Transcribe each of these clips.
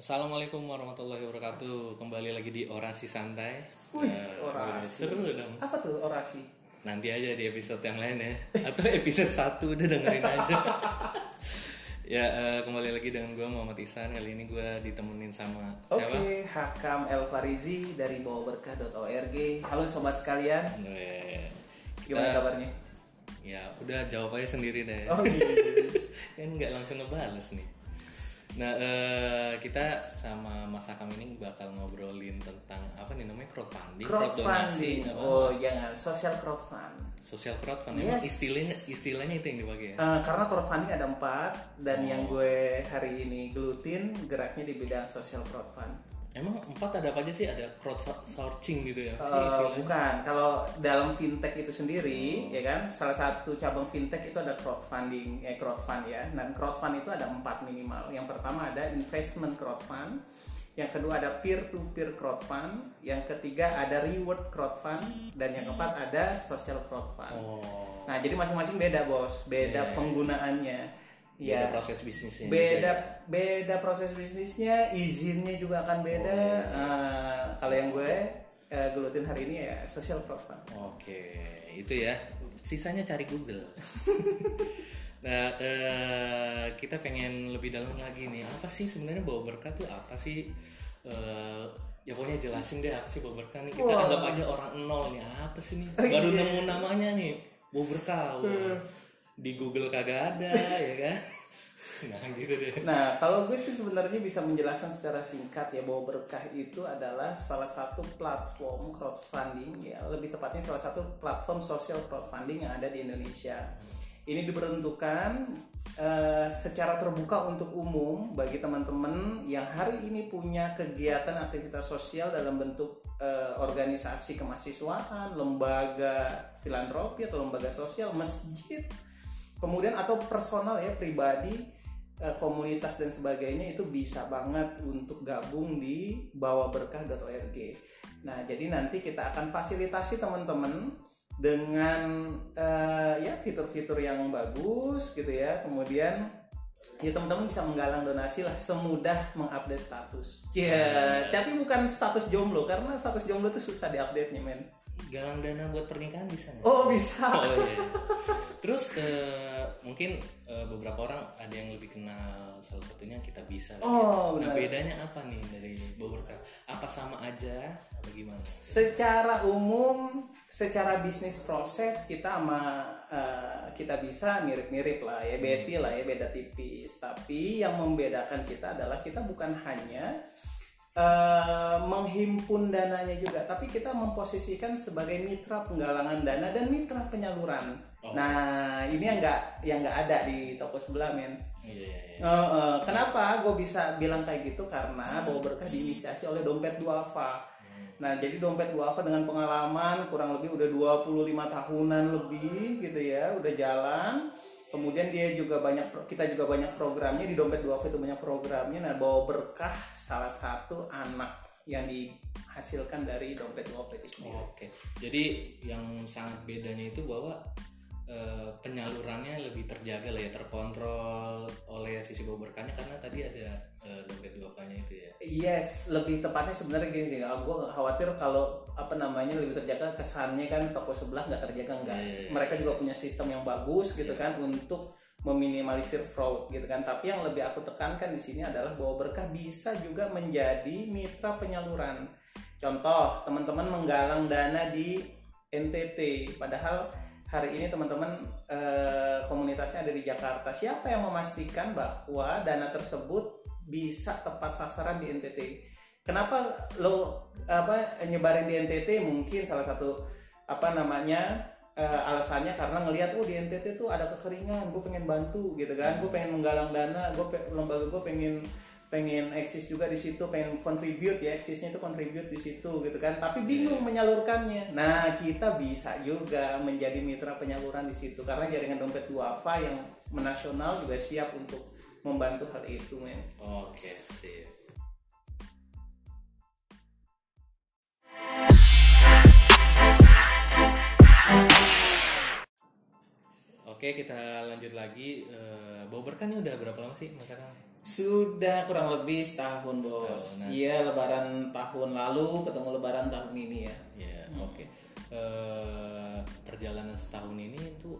Assalamualaikum warahmatullahi wabarakatuh. Kembali lagi di orasi santai. Wih, Eh, orasi. Seru dong. Apa tuh orasi? Nanti aja di episode yang lain ya. Atau episode 1 udah dengerin aja. ya eh, kembali lagi dengan gue Muhammad Ihsan. Kali ini gue ditemenin sama Oke, siapa? Hakam El Farizi dari bawaberkah.org. Halo sobat sekalian, Eh, gimana kita- kabarnya? Ya udah jawab aja sendiri deh. Oh iya. kan nggak langsung ngebales nih. Nah eh, kita sama Mas Hakam ini bakal ngobrolin tentang apa nih namanya crowdfunding, Crowdfunding. apa? Oh, jangan social crowdfund. social crowdfunding. Emang Yes. istilahnya istilahnya itu yang dipakai ya. Eh, karena crowdfunding ada empat dan Oh. yang gue hari ini gelutin geraknya di bidang social crowdfund. Emang empat ada apa aja sih? Ada crowdsourcing gitu ya? Istilahnya? bukan, kalau dalam fintech itu sendiri, ya kan, salah satu cabang fintech itu ada crowdfunding, eh crowdfund ya. Dan crowdfund itu ada empat minimal. Yang pertama ada investment crowdfund, yang kedua ada peer-to-peer crowdfund, yang ketiga ada reward crowdfund, dan yang keempat ada social crowdfund. Oh, Nah, jadi masing-masing beda bos, beda Iya. penggunaannya. Beda Ya, proses bisnisnya. beda beda proses bisnisnya izinnya juga akan beda Eh, kalau yang gue eh, gelutin hari ini ya social crowdfund Oke, itu ya. Sisanya cari Google. nah, eh, kita pengen lebih dalam lagi nih. Apa sih sebenarnya bawa berkah tuh apa sih? Eh, ya pokoknya jelasin deh apa sih bawa berkah nih. Kita Wah. anggap aja orang nol nih. Apa sih nih? Oh, Baru iya. nemu namanya nih. Bawa berkah. Wah. Di Google kagak ada, ya kan? Nah, gitu deh. nah kalau gue sih sebenarnya bisa menjelaskan secara singkat ya bahwa berkah itu adalah salah satu platform crowdfunding ya lebih tepatnya salah satu platform social crowdfunding yang ada di Indonesia ini diperuntukkan eh, secara terbuka untuk umum bagi teman-teman yang hari ini punya kegiatan aktivitas sosial dalam bentuk eh, organisasi kemahasiswaan, lembaga filantropi atau lembaga sosial, masjid, kemudian atau personal ya pribadi, eh, komunitas dan sebagainya itu bisa banget untuk gabung di bawaberkah.org. Nah, jadi nanti kita akan fasilitasi teman-teman dengan eh, ya fitur-fitur yang bagus gitu ya. Kemudian ya teman-teman bisa menggalang donasi lah semudah mengupdate status. Ya, tapi bukan status jomblo karena status jomblo itu susah diupdate nya men. Galang dana buat pernikahan bisa nggak? Oh bisa. Oh iya. Terus eh, mungkin eh, beberapa orang ada yang lebih kenal salah satunya kita bisa. Oh, Nah bedanya apa nih dari beberapa? Apa sama aja? Apa gimana? Secara umum, secara bisnis proses kita sama eh, kita bisa mirip-mirip lah ya, beti lah ya, beda tipis. Tapi yang membedakan kita adalah kita bukan hanya eh, menghimpun dananya juga, tapi kita memposisikan sebagai mitra penggalangan dana dan mitra penyaluran. Oh. Nah, ini yang nggak yang nggak ada di toko sebelah men. Iya iya. iya. Eh, eh, kenapa gue bisa bilang kayak gitu karena bawa berkah diinisiasi oleh dompet duafa. Nah, jadi dompet duafa dengan pengalaman kurang lebih udah 25 tahunan lebih gitu ya, udah jalan. Kemudian dia juga banyak kita juga banyak programnya di dompet duafa itu banyak programnya. Nah, bawa berkah salah satu anak yang dihasilkan dari dompet duafa itu sendiri. Oke. Jadi yang sangat bedanya itu bahwa eh, penyalurannya lebih terjaga lah ya, terkontrol oleh sisi bawa berkahnya karena tadi ada eh, dompet duapanya itu ya. Yes, lebih tepatnya sebenarnya gini sih. Gue khawatir kalau apa namanya lebih terjaga kesannya kan toko sebelah nggak terjaga enggak. Iya, iya, iya. Mereka juga punya sistem yang bagus gitu kan untuk meminimalisir fraud gitu kan. Tapi yang lebih aku tekankan di sini adalah bahwa berkah bisa juga menjadi mitra penyaluran. Contoh, teman-teman menggalang dana di NTT, padahal hari ini teman-teman eh, komunitasnya ada di Jakarta. Siapa yang memastikan bahwa dana tersebut bisa tepat sasaran di NTT? Kenapa lo apa nyebarin di NTT? Mungkin salah satu apa namanya eh, alasannya karena ngelihat oh di NTT tuh ada kekeringan, gue pengen bantu gitu kan, gue pengen menggalang dana, gue lembaga gue pengen pengen eksis juga di situ pengen contribute ya eksisnya itu contribute di situ gitu kan. Tapi bingung menyalurkannya. Nah kita bisa juga menjadi mitra penyaluran di situ karena jaringan dompet duafa yang menasional juga siap untuk membantu hal itu men. Oke, sip. Oke kita lanjut lagi. Uh, Bau berkah ini udah berapa lama sih Mas Akang? Sudah kurang lebih setahun bos. Setahunan. Iya lebaran tahun lalu ketemu lebaran tahun ini ya. Ya oke. Eh, perjalanan setahun ini itu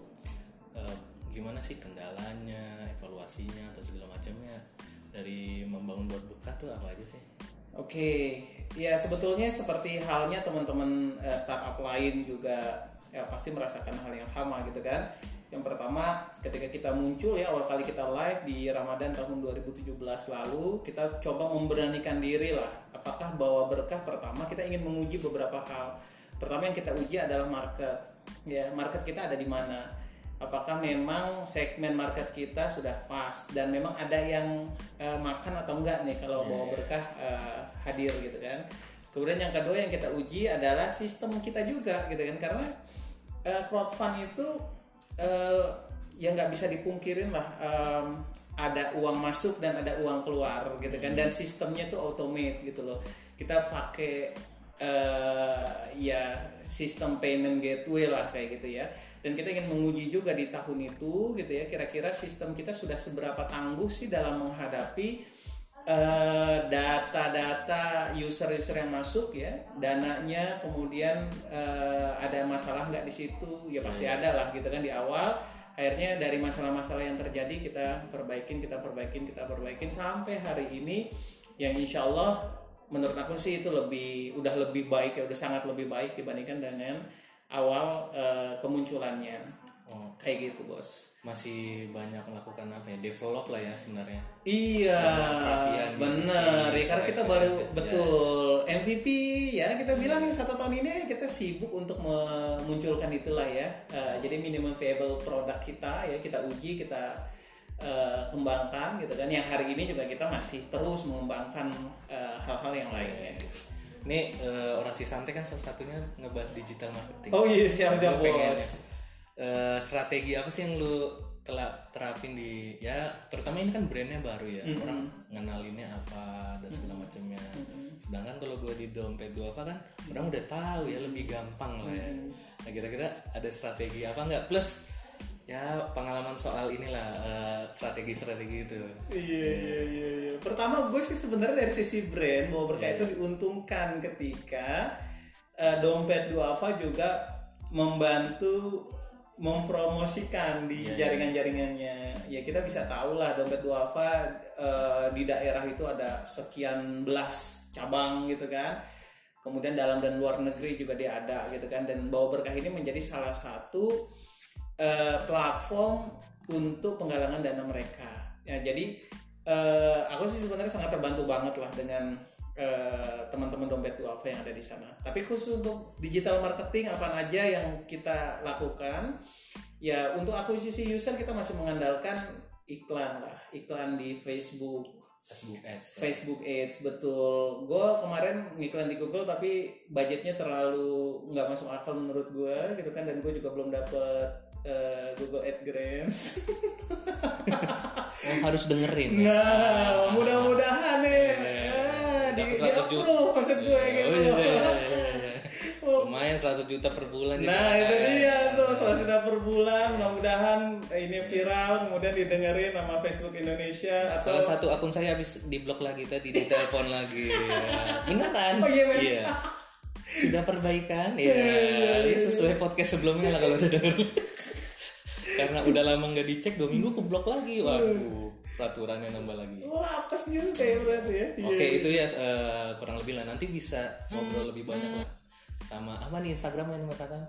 eh, gimana sih kendalanya, evaluasinya atau segala macamnya dari membangun buat berkah tuh apa aja sih? Oke, ya sebetulnya seperti halnya teman-teman eh, startup lain juga ya pasti merasakan hal yang sama gitu kan. Yang pertama ketika kita muncul ya awal kali kita live di Ramadan tahun 2017 lalu kita coba memberanikan diri lah. Apakah bawa berkah pertama kita ingin menguji beberapa hal. Pertama yang kita uji adalah market. Ya, market kita ada di mana? Apakah memang segmen market kita sudah pas dan memang ada yang eh, makan atau enggak nih kalau bawa berkah eh, hadir gitu kan. Kemudian yang kedua yang kita uji adalah sistem kita juga gitu kan karena eh, crowdfund itu eh, ya nggak bisa dipungkirin lah em, ada uang masuk dan ada uang keluar gitu kan. Dan sistemnya tuh automate gitu loh. Kita pakai eh, ya sistem payment gateway lah kayak gitu ya. Dan kita ingin menguji juga di tahun itu gitu ya kira-kira sistem kita sudah seberapa tangguh sih dalam menghadapi eh, data-data user-user yang masuk ya dananya kemudian eh, ada masalah nggak di situ? Ya pasti ada lah gitu kan di awal. Akhirnya dari masalah-masalah yang terjadi kita perbaikin kita perbaikin kita perbaikin. Sampai hari ini yang insya Allah menurut aku sih itu lebih udah lebih baik ya udah sangat lebih baik dibandingkan dengan awal eh, kemunculannya Oh, kayak gitu bos masih banyak melakukan apa ya? Develop lah ya sebenarnya. Iya, bener. sisi Ya, karena kita baru betul MVP ya kita bilang satu tahun ini kita sibuk untuk memunculkan itulah ya. Eh, jadi minimum viable product kita ya kita uji kita eh, kembangkan gitu kan. Yang hari ini juga kita masih terus mengembangkan eh, hal-hal yang lainnya. Ini eh, orang si santai kan salah satunya ngebahas digital marketing. Oh iya siap siap bos. Eh, strategi apa sih yang lu telah terapin di ya terutama ini kan brandnya baru ya orang ngenalinnya apa dan segala macamnya. Sedangkan kalau gue di dompet duafa kan orang udah tahu ya lebih gampang lah ya. Nah kira-kira ada strategi apa nggak? Plus ya pengalaman soal inilah eh, strategi-strategi itu. Iya iya iya. iya. Pertama gue sih sebenarnya dari sisi brand bahwa berkah itu diuntungkan ketika eh, dompet Duafa juga membantu mempromosikan di jaringan-jaringannya. Ya kita bisa tahu lah dompet Duafa eh, di daerah itu ada sekian belas cabang gitu kan. Kemudian dalam dan luar negeri juga dia ada gitu kan. Dan bawa berkah ini menjadi salah satu eh, platform untuk penggalangan dana mereka. Ya, jadi eh, aku sih sebenarnya sangat terbantu banget lah dengan teman-teman dompet duafa yang ada di sana. Tapi khusus untuk digital marketing apa aja yang kita lakukan, ya untuk akuisisi user kita masih mengandalkan iklan lah, iklan di Facebook, Facebook Ads ya. Facebook Ads betul. Gue kemarin ngiklan di Google tapi budgetnya terlalu nggak masuk akal menurut gue gitu kan dan gue juga belum dapet eh, Google AdGrants. oh harus dengerin ya nah, mudah-mudahan nih eh, di, di 100 juta. approve maksud gue Oh, gitu. iya, iya, iya, iya. lumayan 100 juta per bulan Nah itu dia tuh setelah kita per bulan mudah-mudahan ini viral kemudian didengerin sama Facebook Indonesia atau Salah satu akun saya habis diblok lagi tadi, ditelepon lagi. Ya. Beneran? Oh, iya, men. Sudah perbaikan? Ya. Ya, sesuai podcast sebelumnya lah kalau udah denger. Karena udah lama nggak dicek, dua minggu keblok lagi. Waduh, peraturannya nambah lagi. wah apes juga ya berarti ya. Iya. Oke, itu ya eh, kurang lebih lah. Nanti bisa ngobrol lebih banyak lah. Sama apa nih Instagramnya nih Mas Akang?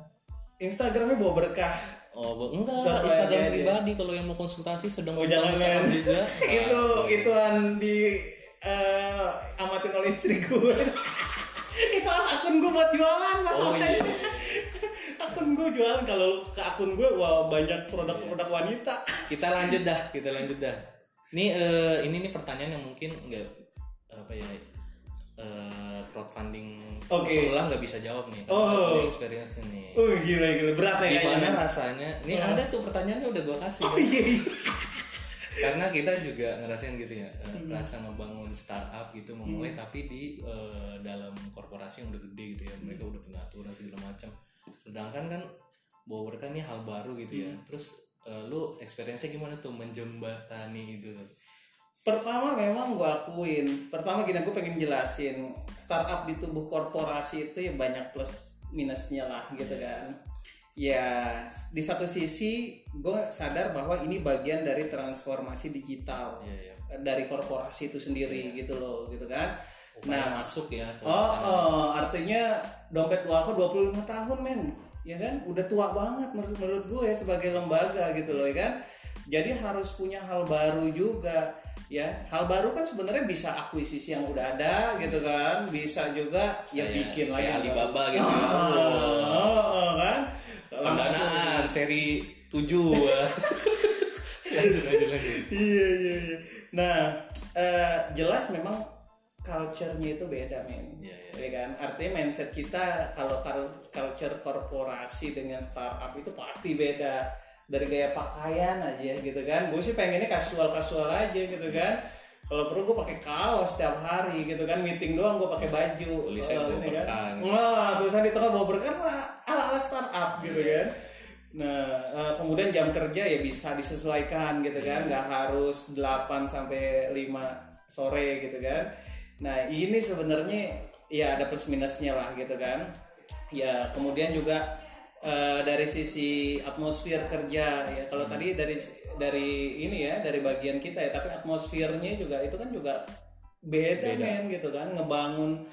Instagramnya bawa berkah. Oh, bu- enggak, Enggak, Instagram aja, pribadi kalau yang mau konsultasi sedang Oh jangan juga. itu ituan di eh, amatin oleh istri gue. itu akun gue buat jualan mas. Oh iya. iya. akun gue jualan kalau ke akun gue wah banyak produk-produk wanita. kita lanjut dah kita lanjut dah nih eh, ini nih pertanyaan yang mungkin nggak apa ya eh, crowdfunding Oke. sebelah nggak bisa jawab nih Oh. punya experience nih Oh gila gila berat ya gimana kayaknya. rasanya nih ada tuh pertanyaannya udah gue kasih Oh iya. iya. karena kita juga ngerasain gitu ya eh, Hmm. rasa ngebangun startup gitu memulai tapi di eh, dalam korporasi yang udah gede gitu ya mereka Hmm. udah punya aturan segala macam sedangkan kan bawa berkah ini hal baru gitu ya Hmm. terus eh, lu experience-nya gimana tuh menjembatani itu Pertama memang gue akuin. Pertama gini gue pengen jelasin startup di tubuh korporasi itu ya banyak plus minusnya lah gitu kan. Ya di satu sisi gue sadar bahwa ini bagian dari transformasi digital Iya, iya. dari korporasi itu sendiri gitu loh gitu kan. Upaya masuk ya Oh, oh, artinya dompet wafa 25 tahun men, ya kan? Udah tua banget menurut menurut gue sebagai lembaga gitu loh, ya kan? Jadi harus punya hal baru juga, ya. Hal baru kan sebenarnya bisa akuisisi yang udah ada gitu kan, bisa juga ya Kayak- bikin lagi kayak baru. Alibaba gitu ya. Oh, oh, oh, kan? Pendanaan seri 7 lanjut lanjut lanjut iya iya iya. Nah, eh, jelas memang culture-nya itu beda, men. Iya, iya. Ya kan? Artinya mindset kita kalau kal- culture korporasi dengan startup itu pasti beda. Dari gaya pakaian aja gitu kan. Gue sih pengennya kasual-kasual aja gitu Iya. kan. Kalau perlu gue pakai kaos setiap hari gitu kan. Meeting doang gue pakai baju. Kalau bawa ini gitu. Wah, tulisan di tengah bawa berkah lah ala-ala startup gitu Iya. kan. Nah, eh, kemudian jam kerja ya bisa disesuaikan gitu Iya. kan, nggak harus 8 sampai 5 sore gitu kan. Nah, ini sebenarnya ya ada plus minusnya lah gitu kan. Ya, kemudian juga eh, dari sisi atmosfer kerja ya. Kalau Hmm. tadi dari dari ini ya, dari bagian kita ya, tapi atmosfernya juga itu kan juga beda, men gitu kan, ngebangun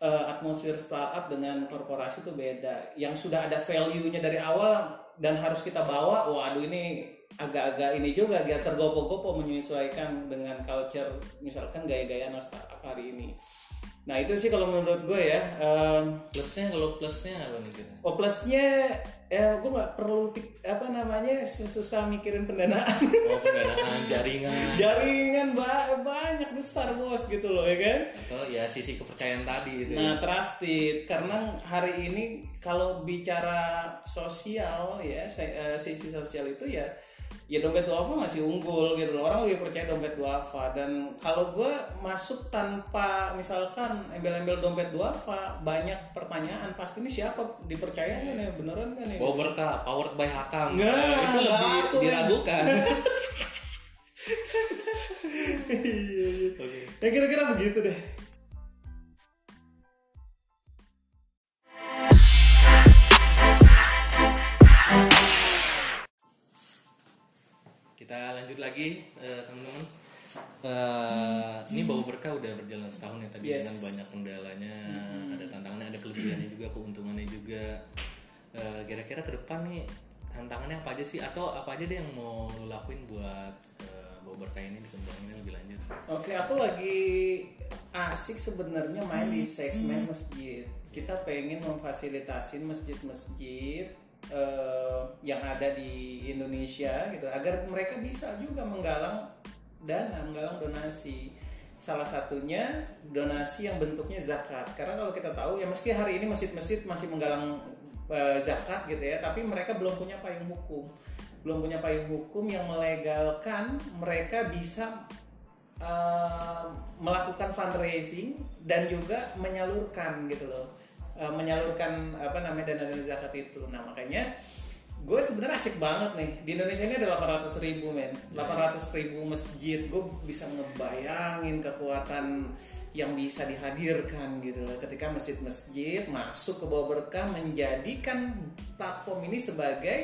eh, atmosfer startup dengan korporasi itu beda. Yang sudah ada value-nya dari awal dan harus kita bawa, waduh ini agak-agak ini juga agak tergopo-gopo menyesuaikan dengan culture misalkan gaya-gaya startup hari ini. Nah itu sih kalau menurut gue ya. em, plusnya kalau plusnya apa nih kira Oh plusnya ya gue nggak perlu pik- apa namanya susah mikirin pendanaan. Oh pendanaan jaringan. Jaringan ba- banyak besar bos gitu loh ya kan? Atau ya sisi kepercayaan tadi itu Nah, trusted karena hari ini kalau bicara sosial ya, eh, sisi sosial itu ya ya dompet duafa masih unggul gitu loh. Orang lebih percaya dompet duafa dan kalau gue masuk tanpa misalkan embel-embel dompet duafa banyak pertanyaan pasti ini siapa dipercaya nih beneran kan nih? bawa berkah powered by Hakam Nggak, itu nggak lebih aku, diragukan Iya, iya. Ya kira-kira begitu deh. Kita lanjut lagi eh, teman-teman. Eh, ini bau berkah udah berjalan setahun ya tadi Yes. dengan banyak kendalanya. Ada tantangannya ada kelebihannya juga keuntungannya juga. Eh, kira-kira ke depan nih tantangannya apa aja sih? Atau apa aja deh yang mau lo lakuin buat bau berkah ini dikembangin lebih lanjut? Oke, aku lagi asik sebenarnya main di segmen masjid. Kita pengen memfasilitasin masjid-masjid eh, yang ada di Indonesia gitu agar mereka bisa juga menggalang dana, menggalang donasi. Salah satunya donasi yang bentuknya zakat. Karena kalau kita tahu ya meski hari ini masjid-masjid masih menggalang eh, zakat gitu ya, tapi mereka belum punya payung hukum. Belum punya payung hukum yang melegalkan mereka bisa uh, melakukan fundraising dan juga menyalurkan gitu loh Uh, menyalurkan apa namanya dana dana zakat itu. Nah makanya gue sebenarnya asik banget nih. Di Indonesia ini ada 800 ribu men. 800 ribu masjid. Gue bisa ngebayangin kekuatan yang bisa dihadirkan gitu loh. Ketika masjid-masjid masuk ke bawah berkah menjadikan platform ini sebagai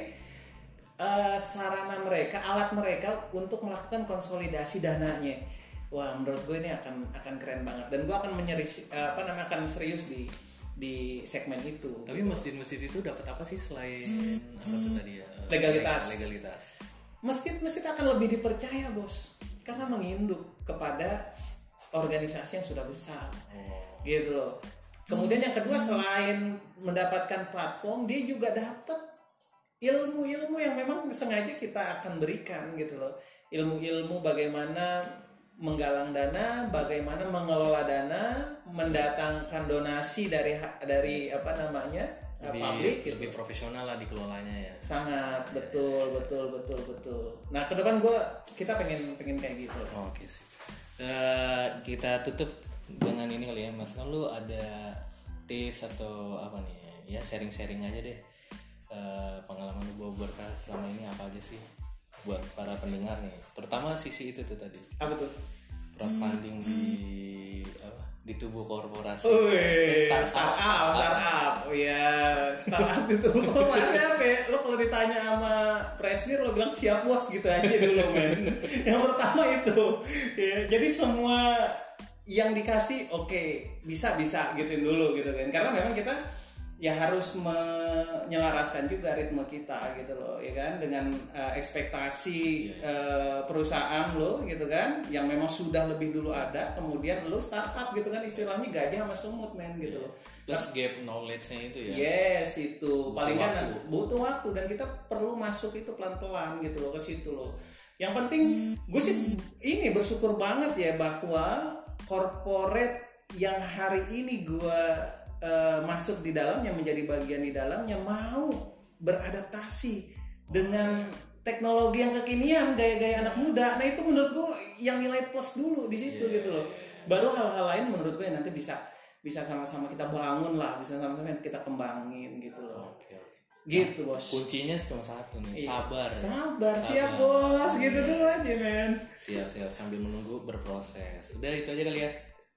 eh, sarana mereka, alat mereka untuk melakukan konsolidasi dananya. Wah, menurut gue ini akan akan keren banget. Dan gue akan menyeris eh, apa namanya akan serius di di segmen itu. tapi masjid-masjid itu dapat apa sih selain apa tuh tadi ya Eh, Legalitas. legalitas Masjid-masjid akan lebih dipercaya, Bos, karena menginduk kepada organisasi yang sudah besar. oh gitu loh. Kemudian yang kedua selain mendapatkan platform, dia juga dapat ilmu-ilmu yang memang sengaja kita akan berikan gitu loh. Ilmu-ilmu bagaimana menggalang dana, bagaimana mengelola dana, mendatangkan donasi dari dari apa namanya uh, lebih, publik gitu. lebih profesional lah dikelolanya ya Sangat betul betul betul betul. Nah ke depan gue kita pengen pengen kayak gitu. Oh, Oke sih. Eh, kita tutup dengan ini kali ya, Mas. Kan lu ada tips atau apa nih? Ya sharing-sharing aja deh. Eh, pengalaman lu bawa berkah selama ini apa aja sih? Buat para pendengar nih. Terutama sisi itu tuh tadi. Apa tuh? Crowdfunding di apa di tubuh korporasi. Wih, Start- startup, startup, oh ya startup itu lumayan ya. Lo kalau ditanya sama Presdir lo bilang siap bos gitu aja dulu men. Yang pertama itu, ya, jadi semua yang dikasih oke bisa bisa gituin dulu gitu kan. Karena memang kita ya harus menyelaraskan juga ritme kita gitu loh ya kan? Dengan eh, ekspektasi eh, perusahaan lo gitu kan yang memang sudah lebih dulu ada kemudian lo startup gitu kan istilahnya gajah sama semut men gitu loh. Plus gap knowledge-nya itu ya. Yes itu. Paling kan butuh waktu dan kita perlu masuk itu pelan-pelan gitu loh ke situ loh. Yang penting gue sih ini bersyukur banget ya bahwa corporate yang hari ini gue eh, masuk di dalamnya menjadi bagian di dalamnya mau beradaptasi dengan teknologi yang kekinian gaya-gaya anak muda. Nah itu menurut gue yang nilai plus dulu di situ gitu loh. Baru hal-hal lain menurut gue yang nanti bisa bisa sama-sama kita bangun lah bisa sama-sama kita kembangin gitu loh. Oke gitu bos. kuncinya cuma satu nih Iya. sabar. Sabar siap bos. Gitu dulu aja men. Siap siap. Sambil menunggu berproses. Udah itu aja kali ya